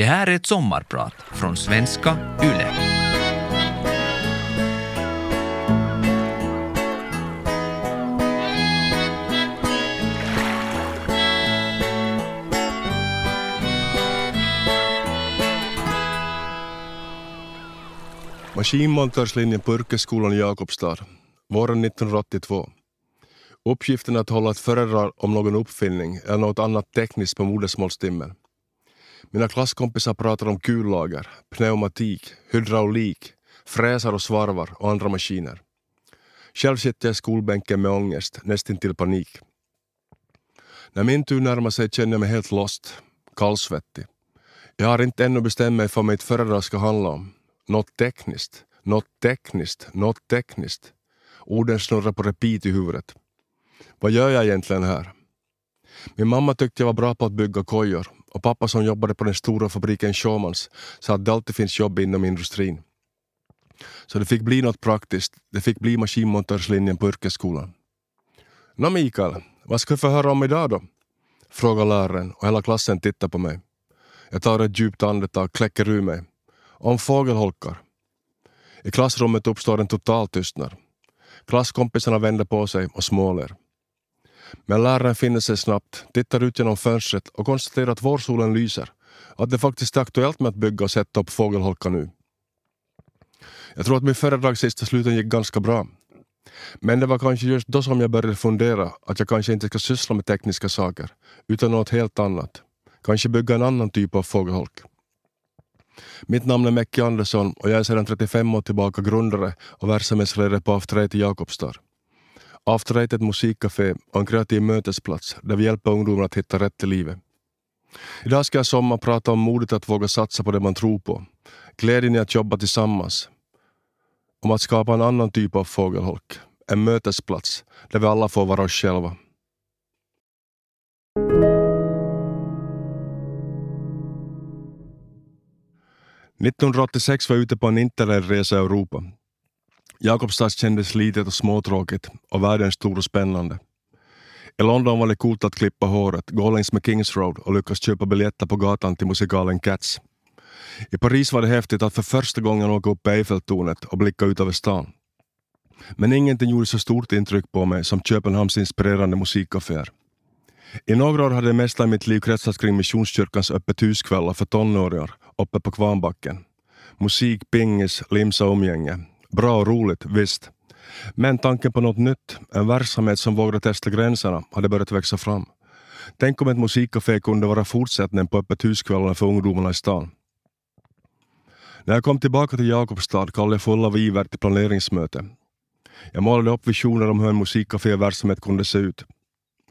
Det här är ett sommarprat från svenska YLE. Maskinmontörslinjen på yrkesskolan i Jakobstad, våren 1982. Uppgiften är att hålla ett föredrag om någon uppfinning eller något annat tekniskt på modersmålstimmen. Mina klasskompisar pratar om kullager, pneumatik, hydraulik, fräsar och svarvar och andra maskiner. Själv sitter jag i skolbänken med ångest, nästintill panik. När min tur närmar sig känner jag mig helt lost, kallsvettig. Jag har inte ännu bestämt mig för vad mitt föredrag ska handla om. Något tekniskt, något tekniskt, något tekniskt. Orden snurrar på repeat i huvudet. Vad gör jag egentligen här? Min mamma tyckte jag var bra på att bygga kojor och pappa som jobbade på den stora fabriken Schaumanns sa att det alltid finns jobb inom industrin. Så det fick bli något praktiskt. Det fick bli maskinmontörslinjen på yrkesskolan. Nå Mikael, vad ska vi få höra om idag då? Frågar läraren och hela klassen tittar på mig. Jag tar ett djupt andetag och kläcker ur mig. Om fågelholkar. I klassrummet uppstår en total tystnad. Klasskompisarna vänder på sig och småler. Men läraren finner sig snabbt, tittar ut genom fönstret och konstaterar att vårsolen lyser. Att det faktiskt är aktuellt med att bygga och sätta upp fågelholkar nu. Jag tror att min föredrag sista sluten gick ganska bra. Men det var kanske just då som jag började fundera att jag kanske inte ska syssla med tekniska saker, utan något helt annat. Kanske bygga en annan typ av fågelholk. Mitt namn är Mecki Andersson och jag är sedan 35 år tillbaka grundare och verksamhetsledare på After Eight i Jakobstad. After Eight är ett musikcafé och en kreativ mötesplats där vi hjälper ungdomar att hitta rätt i livet. Idag ska jag sommar prata om modet att våga satsa på det man tror på, glädjen i att jobba tillsammans, om att skapa en annan typ av fågelholk, en mötesplats där vi alla får vara oss själva. –1986 var jag ute på en interrailresa i Europa. Jakobstad kändes litet och småtråkigt och världen stor och spännande. I London var det coolt att klippa håret, gå längs med Kings Road och lyckas köpa biljetter på gatan till musikalen Cats. I Paris var det häftigt att för första gången åka upp i Eiffeltornet och blicka ut över stan. Men ingenting gjorde så stort intryck på mig som Köpenhamns inspirerande musikkaféer. I några år hade det mesta i mitt liv kretsat kring Missionskyrkans öppet huskvällar för tonåringar uppe på Kvarnbacken. Musik, pingis, limsa och umgänge. Bra och roligt, visst. Men tanken på något nytt, en verksamhet som vågade testa gränserna, hade börjat växa fram. Tänk om ett musikcafé kunde vara fortsättningen på öppet huskvällarna för ungdomarna i stan. När jag kom tillbaka till Jakobstad kallade jag full av iver till planeringsmöte. Jag målade upp visioner om hur en musikcaféverksamhet kunde se ut.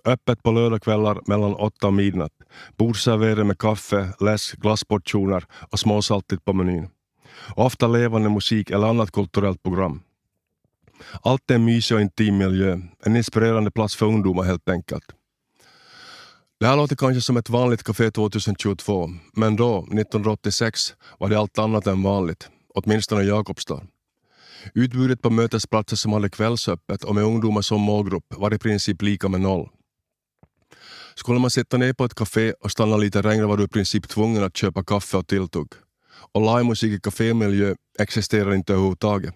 Öppet på lördagskvällar mellan åtta och midnatt. Bordservering med kaffe, läsk, glassportioner och småsaltigt på menyn. Ofta levande musik eller annat kulturellt program. Allt är en mysig och intim miljö, en inspirerande plats för ungdomar helt enkelt. Det här låter kanske som ett vanligt café 2022, men då, 1986, var det allt annat än vanligt, åtminstone i Jakobstad. Utbudet på mötesplatser som hade kvällsöppet och med ungdomar som målgrupp var i princip lika med noll. Skulle man sitta ner på ett café och stanna lite längre var du i princip tvungen att köpa kaffe och tilltugg. Och livemusik i kafémiljö existerar inte överhuvudtaget.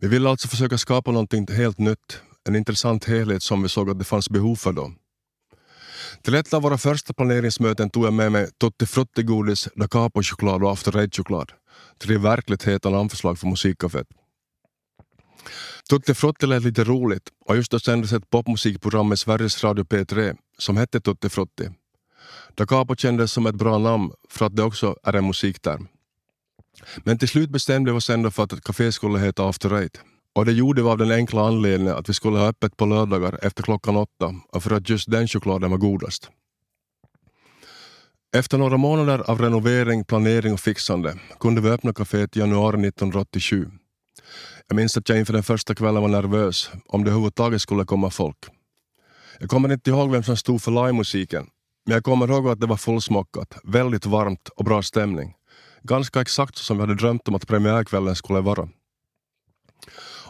Vi ville alltså försöka skapa någonting helt nytt, en intressant helhet som vi såg att det fanns behov för då. Till ett av våra första planeringsmöten tog jag med mig Tutti Frutti-godis, Da Capo-choklad och After Eight-choklad. Tre verkligt heta namnförslag för musikcaféet. Tutti Frutti lät lite roligt och just då sändes ett popmusikprogram med Sveriges Radio P3 som hette Tutti Frutti. Da Capo kändes som ett bra namn för att det också är en musikterm. Men till slut bestämde vi oss ändå för att ett café skulle heta After Eight. Och det gjorde vi av den enkla anledningen att vi skulle ha öppet på lördagar efter klockan åtta och för att just den chokladen var godast. Efter några månader av renovering, planering och fixande kunde vi öppna kaféet i januari 1987. Jag minns att jag inför den första kvällen var nervös om det överhuvudtaget skulle komma folk. Jag kommer inte ihåg vem som stod för livemusiken, men jag kommer ihåg att det var fullsmockat, väldigt varmt och bra stämning. Ganska exakt som vi hade drömt om att premiärkvällen skulle vara.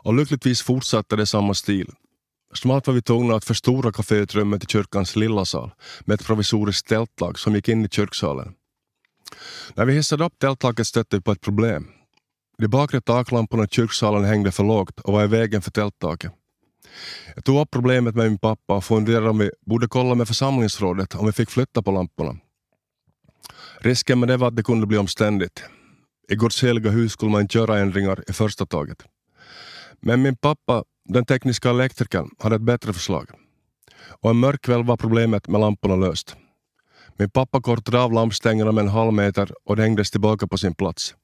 Och lyckligtvis fortsatte det samma stil. Snart var vi tvungna att förstora kaféutrymmet i kyrkans lilla sal med ett provisoriskt tältlag som gick in i kyrksalen. När vi hissade upp tälttaket stötte vi på ett problem. De bakre taklamporna i kyrksalen hängde för lågt och var i vägen för tälttaket. Jag tog upp problemet med min pappa och funderade om vi borde kolla med församlingsrådet om vi fick flytta på lamporna. Risken med det var att det kunde bli omständigt. I Guds heliga hus skulle man inte göra ändringar i första taget. Men min pappa, den tekniska elektrikern, hade ett bättre förslag. Och en mörk kväll var problemet med lamporna löst. Min pappa kortade av lampstängerna med en halv meter och det hängdes tillbaka på sin plats.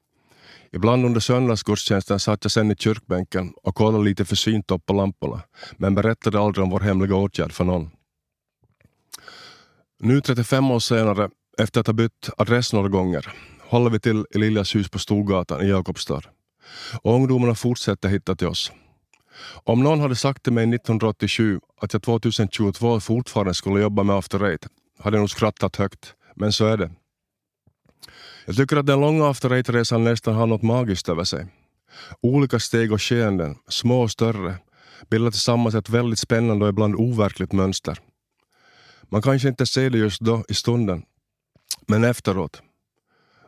Ibland under söndagsgudstjänsten satt jag sen i kyrkbänken och kollade lite försynt upp på lamporna, men berättade aldrig om vår hemliga åtgärd för någon. Nu 35 år senare, efter att ha bytt adress några gånger, håller vi till i Liljas hus på Storgatan i Jakobstad. Och ungdomarna fortsätter hitta till oss. Om någon hade sagt till mig 1987 att jag 2022 fortfarande skulle jobba med After Eight hade jag nog skrattat högt, men så är det. Jag tycker att den långa After Eight-resan nästan har något magiskt över sig. Olika steg och skeenden, små och större, bildar tillsammans ett väldigt spännande och ibland overkligt mönster. Man kanske inte ser det just då i stunden, men efteråt.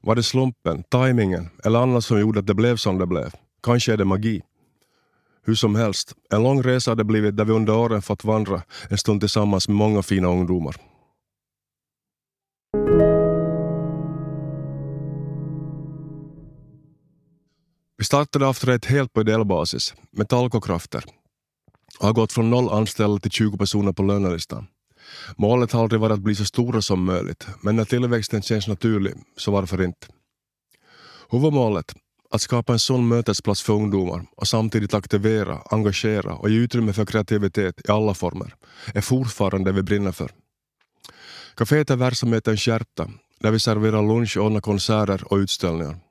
Var det slumpen, tajmingen eller annat som gjorde att det blev som det blev? Kanske är det magi. Hur som helst, en lång resa har det blivit där vi under åren fått vandra en stund tillsammans med många fina ungdomar. Vi startade After Eight helt på ideell basis, med talkokrafter och har gått från noll anställda till 20 personer på lönelistan. Målet har aldrig varit att bli så stora som möjligt, men när tillväxten känns naturlig, så varför inte? Huvudmålet, att skapa en sån mötesplats för ungdomar och samtidigt aktivera, engagera och ge utrymme för kreativitet i alla former, är fortfarande det vi brinner för. Caféet är verksamhetens hjärta, där vi serverar lunch och ordnar konserter och utställningar.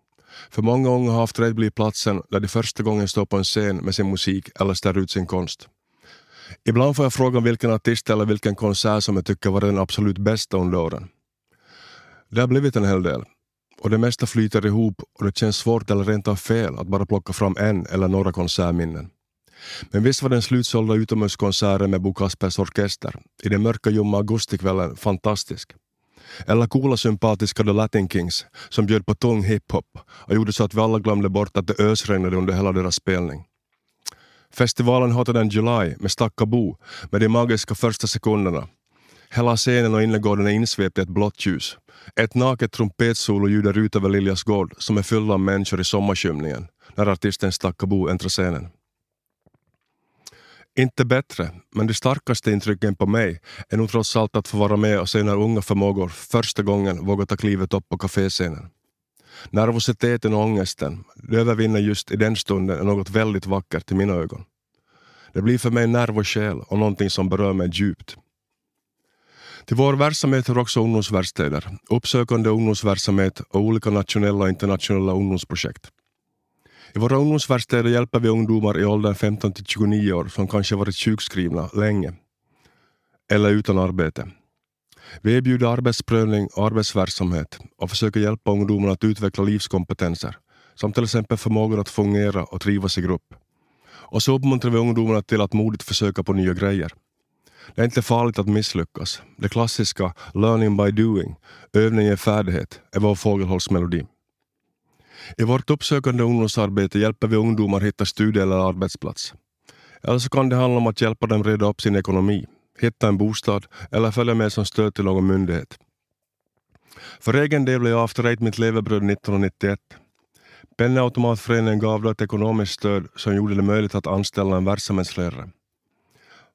För många unga har After blivit platsen där de första gången står på en scen med sin musik eller ställer ut sin konst. Ibland får jag frågan vilken artist eller vilken konsert som jag tycker var den absolut bästa under åren. Det har blivit en hel del och det mesta flyter ihop och det känns svårt eller rent av fel att bara plocka fram en eller några konsertminnen. Men visst var den slutsålda utomhuskonserten med Bo Kaspers Orkester i den mörka ljumma augustikvällen fantastisk. Eller coola sympatiska The Latin Kings som bjöd på tung hiphop och gjorde så att vi alla glömde bort att det ösregnade under hela deras spelning. Festivalen Hotter than July med Stakka Bo med de magiska första sekunderna. Hela scenen och innergården är insvept i ett blått ljus. Ett naket trumpetsolo ljuder ut över Liljas gård som är full av människor i sommarskymningen när artisten Stakka Bo äntrar scenen. Inte bättre, men det starkaste intrycken på mig är nog trots allt att få vara med och se när unga förmågor första gången vågar ta klivet upp på kaféscenen. Nervositeten och ångesten, det övervinner just i den stunden är något väldigt vackert i mina ögon. Det blir för mig nerv och själ och någonting som berör mig djupt. Till vår verksamhet hör också ungdomsverkstäder, uppsökande ungdomsverksamhet och olika nationella och internationella ungdomsprojekt. I våra ungdomsverkstäder hjälper vi ungdomar i åldern 15 till 29 år som kanske varit sjukskrivna länge eller utan arbete. Vi erbjuder arbetsprövning och arbetsverksamhet och försöker hjälpa ungdomarna att utveckla livskompetenser, som till exempel förmågan att fungera och trivas i grupp. Och så uppmuntrar vi ungdomarna till att modigt försöka på nya grejer. Det är inte farligt att misslyckas. Det klassiska learning by doing, övning ger färdighet, är vår fågelholsmelodi. I vårt uppsökande ungdomsarbete hjälper vi ungdomar hitta studie eller arbetsplats. Eller så kan det handla om att hjälpa dem reda upp sin ekonomi, hitta en bostad eller följa med som stöd till någon myndighet. För egen del blev jag After Eight mitt levebröd 1991. Penningautomatföreningen gav då ett ekonomiskt stöd som gjorde det möjligt att anställa en verksamhetslärare.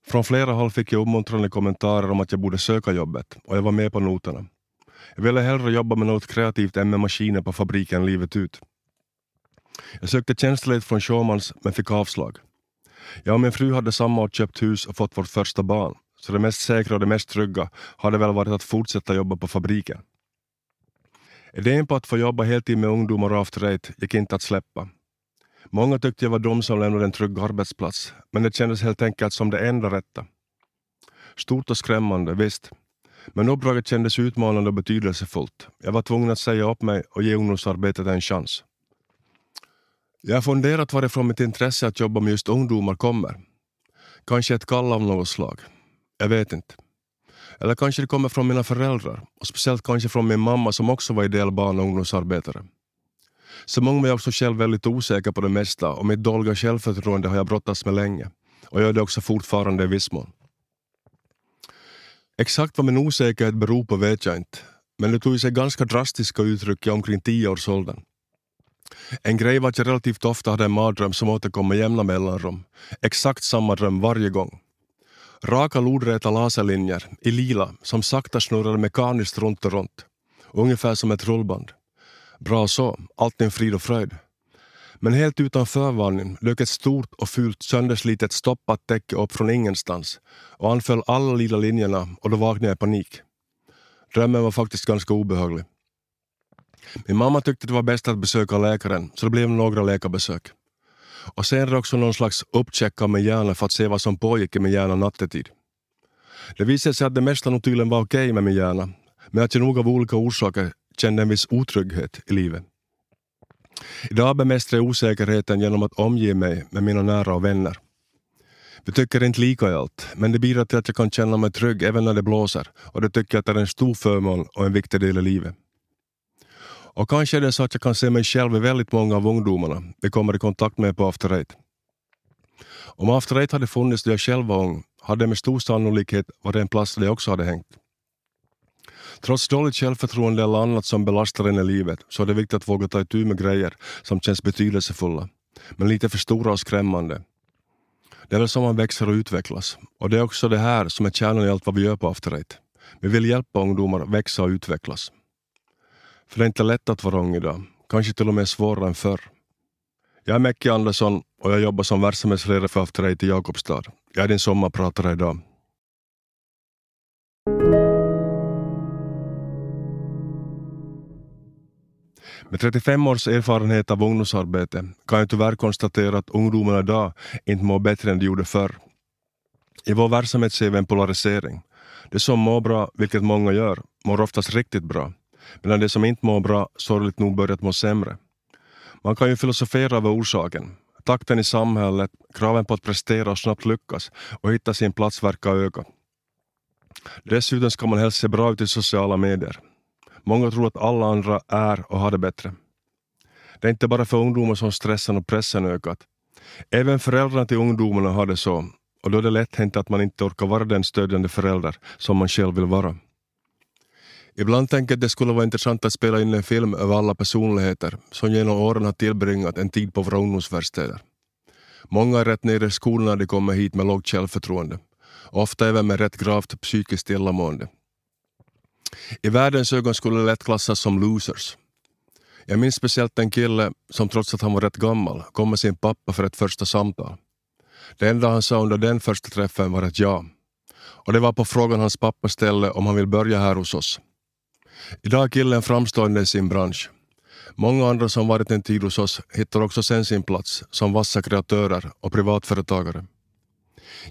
Från flera håll fick jag uppmuntrande kommentarer om att jag borde söka jobbet och jag var med på noterna. Jag ville hellre jobba med något kreativt än med maskiner på fabriken livet ut. Jag sökte tjänstledigt från Schaumanns men fick avslag. Jag och min fru hade samma år köpt hus och fått vårt första barn, så det mest säkra och det mest trygga hade väl varit att fortsätta jobba på fabriken. Idén på att få jobba heltid med ungdomar och after eight gick inte att släppa. Många tyckte jag var dom som lämnade en trygg arbetsplats, men det kändes helt enkelt som det enda rätta. Stort och skrämmande, visst. Men uppdraget kändes utmanande och betydelsefullt. Jag var tvungen att säga upp mig och ge ungdomsarbetet en chans. Jag har funderat varifrån mitt intresse att jobba med just ungdomar kommer. Kanske ett kall av något slag. Jag vet inte. Eller kanske det kommer från mina föräldrar och speciellt kanske från min mamma som också var ideell barn och ungdomsarbetare. Som ung var jag också själv väldigt osäker på det mesta och mitt dåliga självförtroende har jag brottats med länge och gör det också fortfarande i viss mån. Exakt vad min osäkerhet beror på vet jag inte, men det tog sig ganska drastiska uttryck i omkring tioårsåldern. En grej var att jag relativt ofta hade en mardröm som återkom med jämna mellanrum. Exakt samma dröm varje gång. Raka lodräta laserlinjer i lila som sakta snurrade mekaniskt runt och runt. Ungefär som ett rullband. Bra så, allting en frid och fröjd. Men helt utan förvarning dök ett stort och fult sönderslitet stoppat täcke upp från ingenstans och anföll alla lila linjerna och då vaknade jag i panik. Drömmen var faktiskt ganska obehaglig. Min mamma tyckte det var bäst att besöka läkaren så det blev några läkarbesök. Och senare också någon slags uppcheck av min hjärna för att se vad som pågick i min hjärna nattetid. Det visade sig att det mesta nog tydligen var okej okay med min hjärna, men att jag nog av olika orsaker kände en viss otrygghet i livet. Idag bemästrar jag osäkerheten genom att omge mig med mina nära och vänner. Vi tycker inte lika i allt, men det bidrar till att jag kan känna mig trygg även när det blåser och det tycker jag är en stor förmån och en viktig del i livet. Och kanske är det så att jag kan se mig själv i väldigt många av ungdomarna vi kommer i kontakt med på After Eight. Om After Eight hade funnits då jag själv var ung hade det med stor sannolikhet varit en plats där jag också hade hängt. Trots dåligt självförtroende eller annat som belastar en i livet så är det viktigt att våga ta itu med grejer som känns betydelsefulla, men lite för stora och skrämmande. Det är väl så man växer och utvecklas. Och det är också det här som är kärnan i allt vad vi gör på After Eight. Vi vill hjälpa ungdomar växa och utvecklas. För det är inte lätt att vara ung idag, kanske till och med svårare än förr. Jag är Mäcki Andersson och jag jobbar som verksamhetsledare för After Eight i Jakobstad. Jag är din sommarpratare idag. Med 35 års erfarenhet av ungdomsarbete kan jag tyvärr konstatera att ungdomarna idag inte mår bättre än de gjorde förr. I vår verksamhet ser vi en polarisering. De som mår bra, vilket många gör, mår oftast riktigt bra, medan de som inte mår bra sorgligt nog börjat må sämre. Man kan ju filosofera över orsaken. Takten i samhället, kraven på att prestera och snabbt lyckas och hitta sin plats verkar öka. Dessutom ska man helst se bra ut i sociala medier. Många tror att alla andra är och har det bättre. Det är inte bara för ungdomar som stressen och pressen ökat. Även föräldrarna till ungdomarna har det så och då är det lätt hänt att man inte orkar vara den stödjande förälder som man själv vill vara. Ibland tänker jag att det skulle vara intressant att spela in en film över alla personligheter som genom åren har tillbringat en tid på våra ungdomsverkstäder. Många är rätt nere i skolan när de kommer hit med lågt självförtroende. Ofta även med rätt gravt psykiskt illamående. I världens ögon skulle det lätt klassas som losers. Jag minns speciellt en kille som trots att han var rätt gammal kom med sin pappa för ett första samtal. Det enda han sa under den första träffen var ett ja. Och det var på frågan hans pappa ställde om han vill börja här hos oss. Idag är killen framstående i sin bransch. Många andra som varit en tid hos oss hittar också sen sin plats som vassa kreatörer och privatföretagare.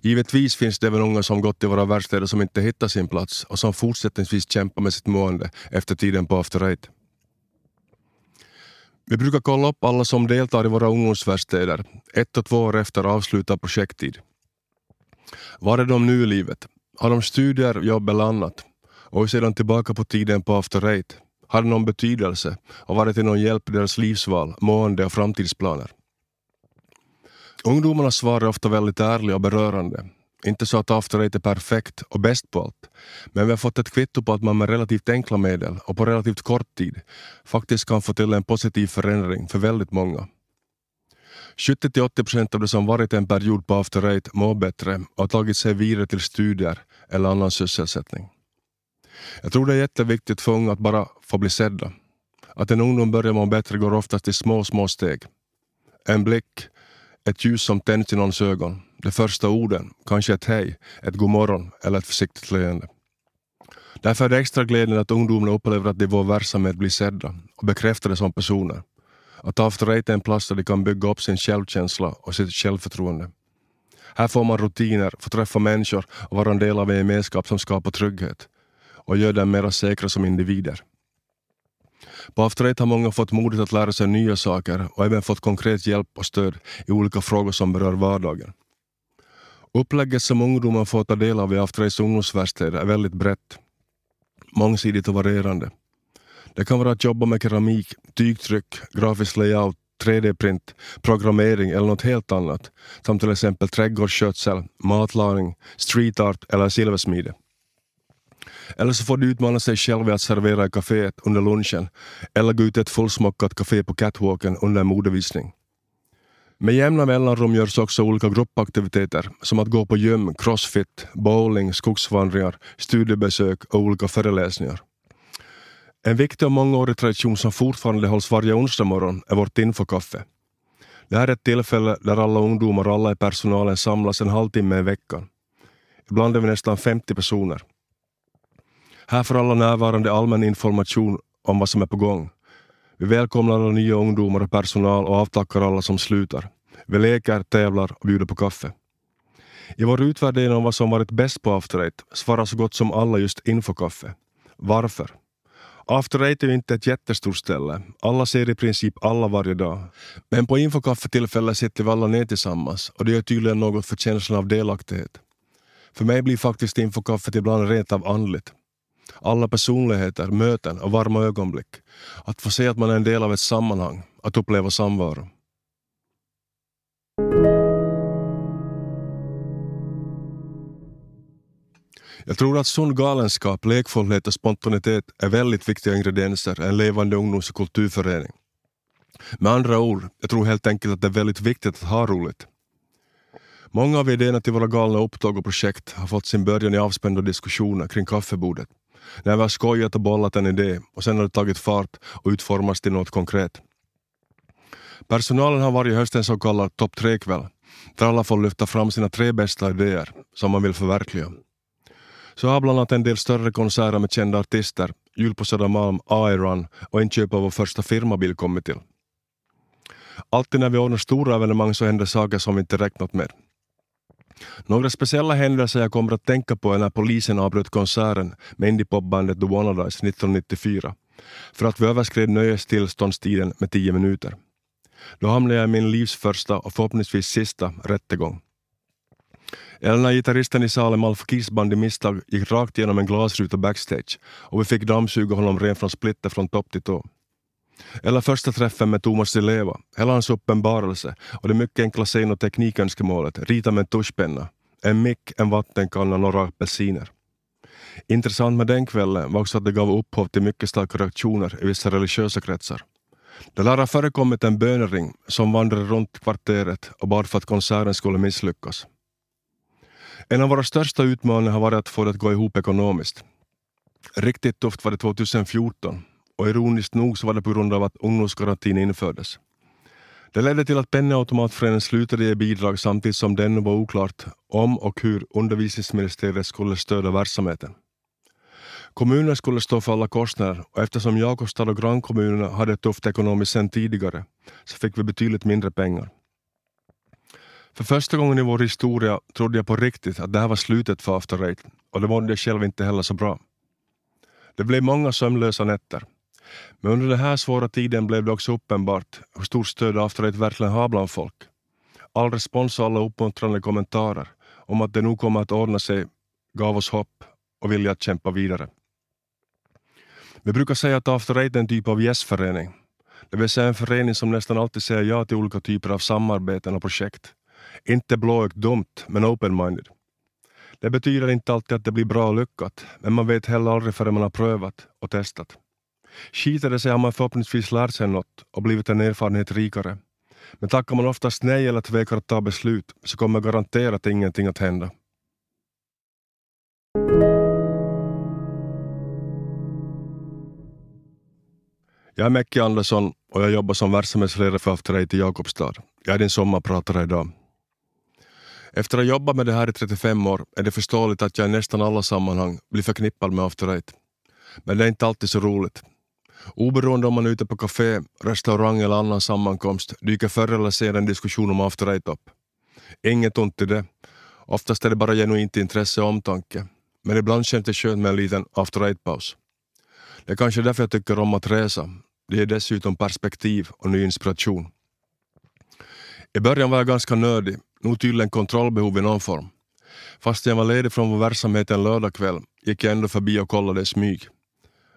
Givetvis finns det även unga som gått i våra verkstäder som inte hittar sin plats och som fortsättningsvis kämpar med sitt mående efter tiden på After Eight. Vi brukar kolla upp alla som deltar i våra ungdomsverkstäder ett och två år efter avslutad projekttid. Var är de nu i livet? Har de studier, jobb eller annat? Och hur ser de tillbaka på tiden på After Eight? Har det någon betydelse och varit till någon hjälp i deras livsval, mående och framtidsplaner? Ungdomarnas svar är ofta väldigt ärliga och berörande. Inte så att After Eight är perfekt och bäst på allt, men vi har fått ett kvitto på att man med relativt enkla medel och på relativt kort tid faktiskt kan få till en positiv förändring för väldigt många. 70-80 procent av de som varit en period på After Eight mår bättre och har tagit sig vidare till studier eller annan sysselsättning. Jag tror det är jätteviktigt för unga att bara få bli sedda. Att en ungdom börjar må bättre går oftast i små, små steg. En blick, ett ljus som tänds i någons ögon, de första orden, kanske ett hej, ett god morgon eller ett försiktigt leende. Därför är det extra glädjande att ungdomarna upplever att de i vår verksamhet blir sedda och bekräftade som personer. Att After Eight är en plats där de kan bygga upp sin självkänsla och sitt självförtroende. Här får man rutiner, får träffa människor och vara en del av en gemenskap som skapar trygghet och gör dem mer säkra som individer. På After Eight har många fått modet att lära sig nya saker och även fått konkret hjälp och stöd i olika frågor som berör vardagen. Upplägget som ungdomar får ta del av i After Eights ungdomsverkstäder är väldigt brett, mångsidigt och varierande. Det kan vara att jobba med keramik, tygtryck, grafisk layout, 3D-print, programmering eller något helt annat, som till exempel trädgårdsskötsel, matlagning, street art eller silversmide. Eller så får du utmana sig själv i att servera i kaféet under lunchen eller gå ut i ett fullsmockat kafé på catwalken under en modevisning. Med jämna mellanrum görs också olika gruppaktiviteter som att gå på gym, crossfit, bowling, skogsvandringar, studiebesök och olika föreläsningar. En viktig och mångårig tradition som fortfarande hålls varje onsdag morgon är vårt infokaffe. Det här är ett tillfälle där alla ungdomar och alla i personalen samlas en halvtimme i veckan. Ibland är vi nästan 50 personer. Här får alla närvarande allmän information om vad som är på gång. Vi välkomnar alla nya ungdomar och personal och avtackar alla som slutar. Vi leker, tävlar och bjuder på kaffe. I vår utvärdering om vad som varit bäst på After Eight svarar så gott som alla just infokaffe. Varför? After Eight är ju inte ett jättestort ställe. Alla ser i princip alla varje dag. Men på infokaffetillfället sitter vi alla ner tillsammans och det gör tydligen något för känslan av delaktighet. För mig blir faktiskt infokaffet ibland rent av andligt. Alla personligheter, möten och varma ögonblick. Att få se att man är en del av ett sammanhang, att uppleva samvaro. Jag tror att sund galenskap, lekfullhet och spontanitet är väldigt viktiga ingredienser i en levande ungdoms och kulturförening. Med andra ord, jag tror helt enkelt att det är väldigt viktigt att ha roligt. Många av idéerna till våra galna upptåg och projekt har fått sin början i avspända diskussioner kring kaffebordet. När vi har skojat och bollat en idé och sen har det tagit fart och utformats till något konkret. Personalen har varje höst en så kallad topp tre-kväll där alla får lyfta fram sina tre bästa idéer som man vill förverkliga. Så har bland annat en del större konserter med kända artister, Jul på Södermalm, AI-Run och inköp av vår första firmabil kommit till. Alltid när vi ordnar stora evenemang så händer saker som vi inte räknat med. Några speciella händelser jag kommer att tänka på är när polisen avbröt konserten med indiepopbandet The Wannadies 1994 för att vi överskred nöjestillståndstiden med tio minuter. Då hamnade jag i min livs första och förhoppningsvis sista rättegång. Eller när gitarristen i salen Malf Kiss band i misstag gick rakt igenom en glasruta backstage och vi fick dammsuga honom ren från splitter från topp till tå. Eller första träffen med Thomas Di Leva, hela hans uppenbarelse och det mycket enkla scen och teknikönskemålet, rita med en tuschpenna, en mick, en vattenkanna och några apelsiner. Intressant med den kvällen var också att det gav upphov till mycket starka reaktioner i vissa religiösa kretsar. Det lär ha förekommit en bönering som vandrade runt kvarteret och bad för att konserten skulle misslyckas. En av våra största utmaningar har varit att få det att gå ihop ekonomiskt. Riktigt tufft var det 2014 och ironiskt nog så var det på grund av att ungdomsgarantin infördes. Det ledde till att Penningautomatföreningen slutade ge bidrag samtidigt som det ännu var oklart om och hur undervisningsministeriet skulle stödja verksamheten. Kommunen skulle stå för alla kostnader och eftersom Jakobstad och grannkommunerna hade det tufft ekonomiskt sedan tidigare så fick vi betydligt mindre pengar. För första gången i vår historia trodde jag på riktigt att det här var slutet för After Eight och det mådde jag själv inte heller så bra. Det blev många sömnlösa nätter. Men under den här svåra tiden blev det också uppenbart hur stort stöd After Eight verkligen har bland folk. All respons och alla uppmuntrande kommentarer om att det nog kommer att ordna sig gav oss hopp och vilja att kämpa vidare. Vi brukar säga att After Eight är en typ av Yes Det vill säga en förening som nästan alltid säger ja till olika typer av samarbeten och projekt. Inte blåögt dumt, men open-minded. Det betyder inte alltid att det blir bra och lyckat, men man vet heller aldrig förrän man har prövat och testat. Skiter det sig har man förhoppningsvis lärt sig något och blivit en erfarenhet rikare. Men tackar man oftast nej eller tvekar att ta beslut så kommer garanterat ingenting att hända. Jag är Mecke Andersson och jag jobbar som verksamhetsledare för After Eight i Jakobstad. Jag är din sommarpratare idag. Efter att ha jobbat med det här i 35 år är det förståeligt att jag i nästan alla sammanhang blir förknippad med After Eight. Men det är inte alltid så roligt. Oberoende om man är ute på café, restaurang eller annan sammankomst dyker förr eller senare en diskussion om After Eight upp. Inget ont i det. Oftast är det bara genuint intresse och omtanke. Men ibland känns det skönt med en liten After Eight-paus. Det är kanske därför jag tycker om att resa. Det ger dessutom perspektiv och ny inspiration. I början var jag ganska nördig, nog tydligen kontrollbehov i någon form. Fast jag var ledig från vår verksamhet en lördagkväll gick jag ändå förbi och kollade i smyg.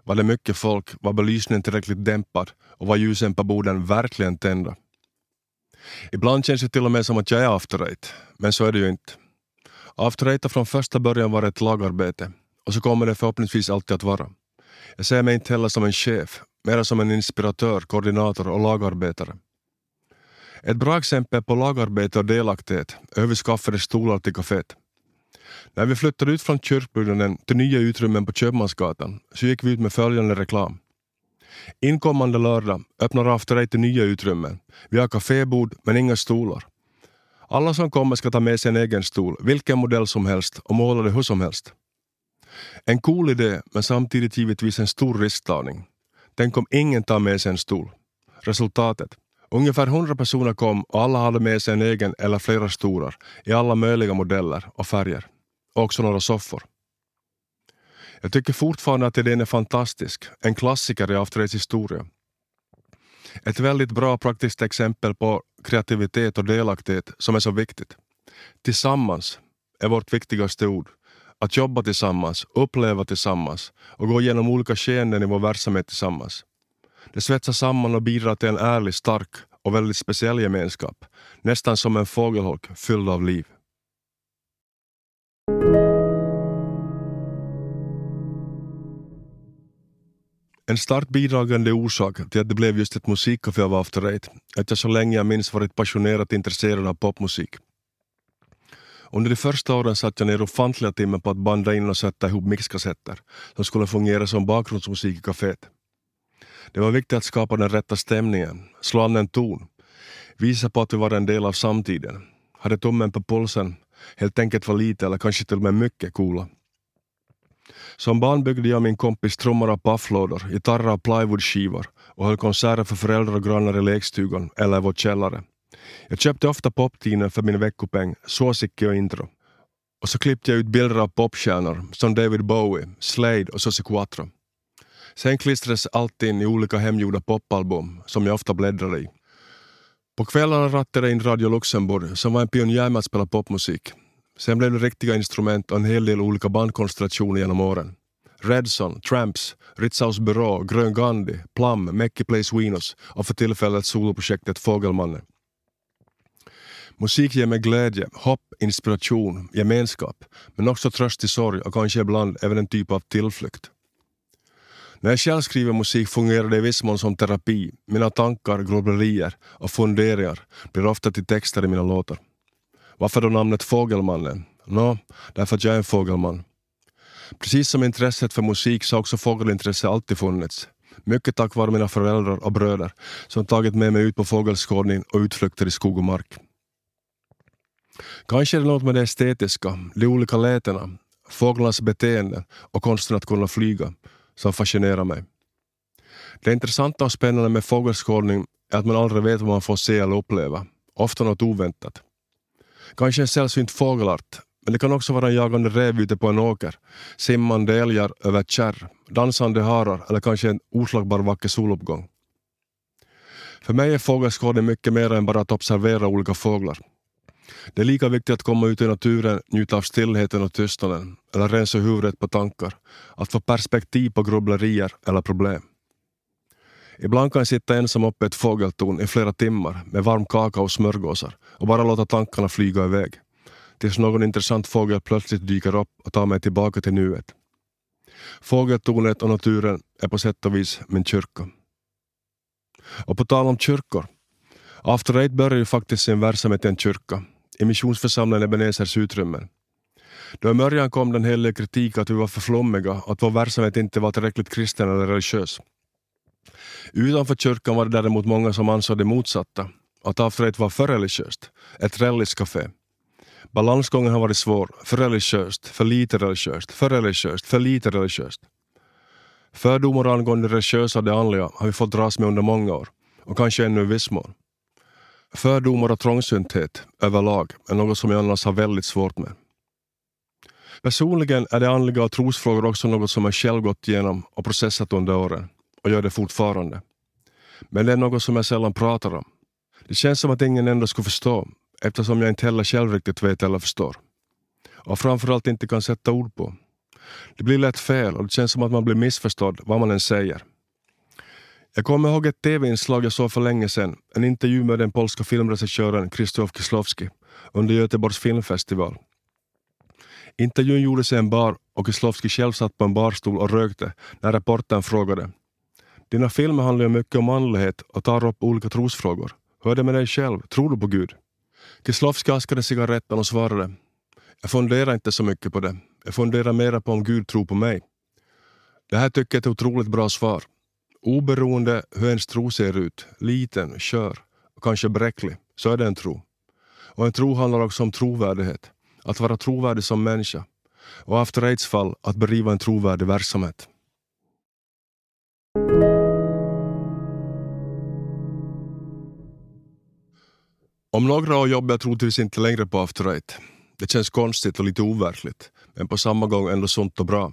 Var det mycket folk, var belysningen tillräckligt dämpad och var ljusen på borden verkligen tända. Ibland känns det till och med som att jag är after eight, men så är det ju inte. After eight har från första början varit ett lagarbete och så kommer det förhoppningsvis alltid att vara. Jag ser mig inte heller som en chef, mer som en inspiratör, koordinator och lagarbetare. Ett bra exempel på lagarbete och delaktighet är hur vi skaffade stolar till kaféet. När vi flyttade ut från kyrkbyggnaden till nya utrymmen på Köpmansgatan så gick vi ut med följande reklam. Inkommande lördag öppnar After Eight nya utrymmen. Vi har kafébord men inga stolar. Alla som kommer ska ta med sig en egen stol, vilken modell som helst och måla det hur som helst. En cool idé men samtidigt givetvis en stor risktagning. Tänk om ingen tar med sig en stol. Resultatet? Ungefär 100 personer kom och alla hade med sig en egen eller flera stolar i alla möjliga modeller och färger. Och också några soffor. Jag tycker fortfarande att idén är fantastisk, en klassiker i After historia. Ett väldigt bra praktiskt exempel på kreativitet och delaktighet som är så viktigt. Tillsammans är vårt viktigaste ord. Att jobba tillsammans, uppleva tillsammans och gå igenom olika skeenden i vår verksamhet tillsammans. Det svetsar samman och bidrar till en ärlig, stark och väldigt speciell gemenskap. Nästan som en fågelholk fylld av liv. En starkt bidragande orsak till att det blev just ett musikcafé av After Eight är att jag så länge jag minns varit passionerat intresserad av popmusik. Under de första åren satt jag ner ofantliga timmar på att banda in och sätta ihop mixkassetter som skulle fungera som bakgrundsmusik i kaféet. Det var viktigt att skapa den rätta stämningen, slå an en ton, visa på att vi var en del av samtiden, hade tummen på pulsen, helt enkelt var lite eller kanske till och med mycket coola. Som barn byggde jag och min kompis trummor av pafflådor, gitarrer och plywoodskivor och höll konserter för föräldrar och grannar i lekstugan eller i vår källare. Jag köpte ofta poptidningen för min veckopeng, Suosikki och Intro. Och så klippte jag ut bilder av popstjärnor som David Bowie, Slade och Susie Quattro. Sen klistrades allt in i olika hemgjorda popalbum som jag ofta bläddrade i. På kvällarna rattade jag in Radio Luxemburg som var en pionjär med att spela popmusik. Sen blev det riktiga instrument och en hel del olika bandkonstellationer genom åren. Redson, Tramps, Ritzhaus Byrå, Grön Gandhi, Plum, Mäcki Plays Winos och för tillfället soloprojektet Fågelmannen. Musik ger mig glädje, hopp, inspiration, gemenskap, men också tröst i sorg och kanske ibland även en typ av tillflykt. När jag själv skriver musik fungerar det i viss mån som terapi. Mina tankar, grubblerier och funderingar blir ofta till texter i mina låtar. Varför då namnet Fågelmannen? Nå, därför att jag är en fågelman. Precis som intresset för musik så har också fågelintresse alltid funnits. Mycket tack vare mina föräldrar och bröder som tagit med mig ut på fågelskådning och utflykter i skog och mark. Kanske är det något med det estetiska, de olika lätena, fåglarnas beteenden och konsten att kunna flyga som fascinerar mig. Det intressanta och spännande med fågelskådning är att man aldrig vet vad man får se eller uppleva, ofta något oväntat. Kanske en sällsynt fågelart, men det kan också vara en jagande räv ute på en åker, simmande älgar över ett kärr, dansande harar eller kanske en oslagbar vacker soluppgång. För mig är fågelskådning mycket mer än bara att observera olika fåglar. Det är lika viktigt att komma ut i naturen, njuta av stillheten och tystnaden, eller rensa huvudet på tankar, att få perspektiv på grubblerier eller problem. Ibland kan jag sitta ensam uppe i ett fågeltorn i flera timmar med varm kaka och smörgåsar och bara låta tankarna flyga iväg. Tills någon intressant fågel plötsligt dyker upp och tar mig tillbaka till nuet. Fågeltornet och naturen är på sätt och vis min kyrka. Och på tal om kyrkor. After Eight började ju faktiskt sin verksamhet i en kyrka, i missionsförsamlingen Ebenezers utrymmen. Då i början kom den hel del kritik att vi var för flummiga och att vår verksamhet inte var tillräckligt kristen eller religiös. Utanför kyrkan var det däremot många som ansåg det motsatta, att avträdet var för religiöst, ett relliscafé. Balansgången har varit svår, för religiöst, för lite religiöst, för religiöst, för lite religiöst. Fördomar angående det religiösa och det andliga har vi fått dras med under många år, och kanske ännu i viss mån. Fördomar och trångsynthet överlag är något som jag annars har väldigt svårt med. Personligen är det andliga och trosfrågor också något som jag själv gått igenom och processat under åren och gör det fortfarande. Men det är något som jag sällan pratar om. Det känns som att ingen ändå skulle förstå eftersom jag inte heller själv riktigt vet eller förstår. och framförallt inte kan sätta ord på. Det blir lätt fel och det känns som att man blir missförstådd vad man än säger. Jag kommer ihåg ett tv-inslag jag såg för länge sedan, en intervju med den polska filmregissören Krzysztof Kieslowski under Göteborgs filmfestival. Intervjun gjordes i en bar och Kieslowski själv satt på en barstol och rökte när reportern frågade dina filmer handlar ju mycket om manlighet och tar upp olika trosfrågor. Hur är det med dig själv? Tror du på Gud? Kieslowski askade cigaretten och svarade Jag funderar inte så mycket på det. Jag funderar mera på om Gud tror på mig. Det här tycker jag är ett otroligt bra svar. Oberoende hur ens tro ser ut, liten, kör och kanske bräcklig, så är det en tro. Och en tro handlar också om trovärdighet. Att vara trovärdig som människa. Och efter aidsfall, att bedriva en trovärdig verksamhet. Om några år jobbar jag troligtvis inte längre på After Eight. Det känns konstigt och lite overkligt, men på samma gång ändå sunt och bra.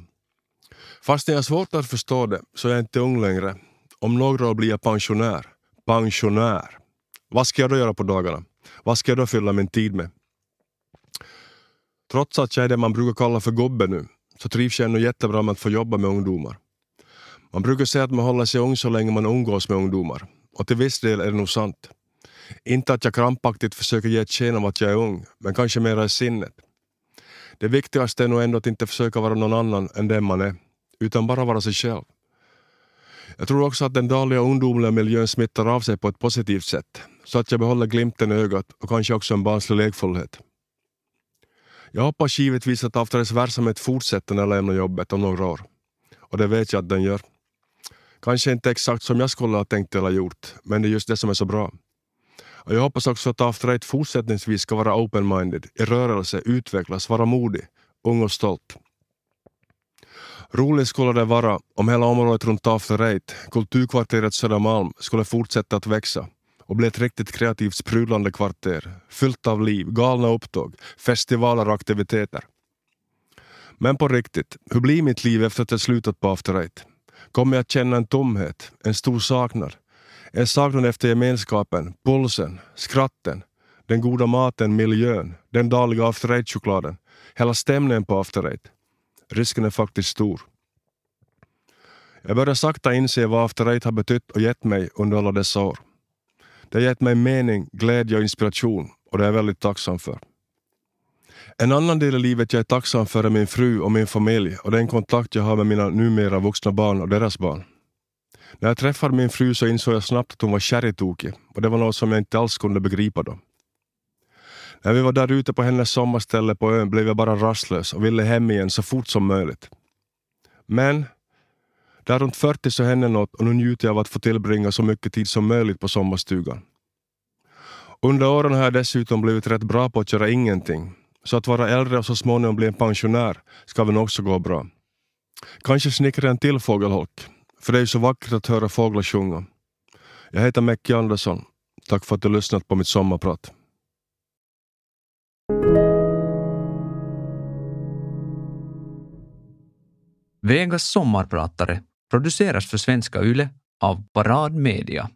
Fast jag har svårt att förstå det så är jag inte ung längre. Om några år blir jag pensionär. Pensionär. Vad ska jag då göra på dagarna? Vad ska jag då fylla min tid med? Trots att jag är det man brukar kalla för gobbe nu, så trivs jag ändå jättebra med att få jobba med ungdomar. Man brukar säga att man håller sig ung så länge man umgås med ungdomar. Och till viss del är det nog sant. Inte att jag krampaktigt försöker ge ett sken av att jag är ung, men kanske mera i sinnet. Det viktigaste är nog ändå att inte försöka vara någon annan än den man är, utan bara vara sig själv. Jag tror också att den dagliga ungdomliga miljön smittar av sig på ett positivt sätt, så att jag behåller glimten i ögat och kanske också en barnslig lekfullhet. Jag hoppas givetvis att Aftares verksamhet fortsätter när jag lämnar jobbet om några år. Och det vet jag att den gör. Kanske inte exakt som jag skulle ha tänkt eller gjort, men det är just det som är så bra. Och jag hoppas också att After Eight fortsättningsvis ska vara open-minded, i rörelse, utvecklas, vara modig, ung och stolt. Roligt skulle det vara om hela området runt After Eight, kulturkvarteret Södermalm, skulle fortsätta att växa och bli ett riktigt kreativt sprudlande kvarter, fyllt av liv, galna upptåg, festivaler och aktiviteter. Men på riktigt, hur blir mitt liv efter att jag slutat på After Eight? Kommer jag att känna en tomhet, en stor saknad? En saknad efter gemenskapen, pulsen, skratten, den goda maten, miljön, den dagliga After Eight-chokladen, hela stämningen på After Eight. Risken är faktiskt stor. Jag börjar sakta inse vad After Eight har betytt och gett mig under alla dessa år. Det har gett mig mening, glädje och inspiration och det är jag väldigt tacksam för. En annan del i livet jag är tacksam för är min fru och min familj och den kontakt jag har med mina numera vuxna barn och deras barn. När jag träffade min fru så insåg jag snabbt att hon var kärritokig och det var något som jag inte alls kunde begripa då. När vi var där ute på hennes sommarställe på ön blev jag bara rastlös och ville hem igen så fort som möjligt. Men där runt 40 så hände något och nu njuter jag av att få tillbringa så mycket tid som möjligt på sommarstugan. Under åren har jag dessutom blivit rätt bra på att göra ingenting. Så att vara äldre och så småningom bli en pensionär ska väl också gå bra. Kanske snickra en till fågelholk, för det är ju så vackert att höra fåglar sjunga. Jag heter Mäcki Andersson. Tack för att du lyssnat på mitt sommarprat. Vegas sommarpratare produceras för Svenska Yle av Parad Media.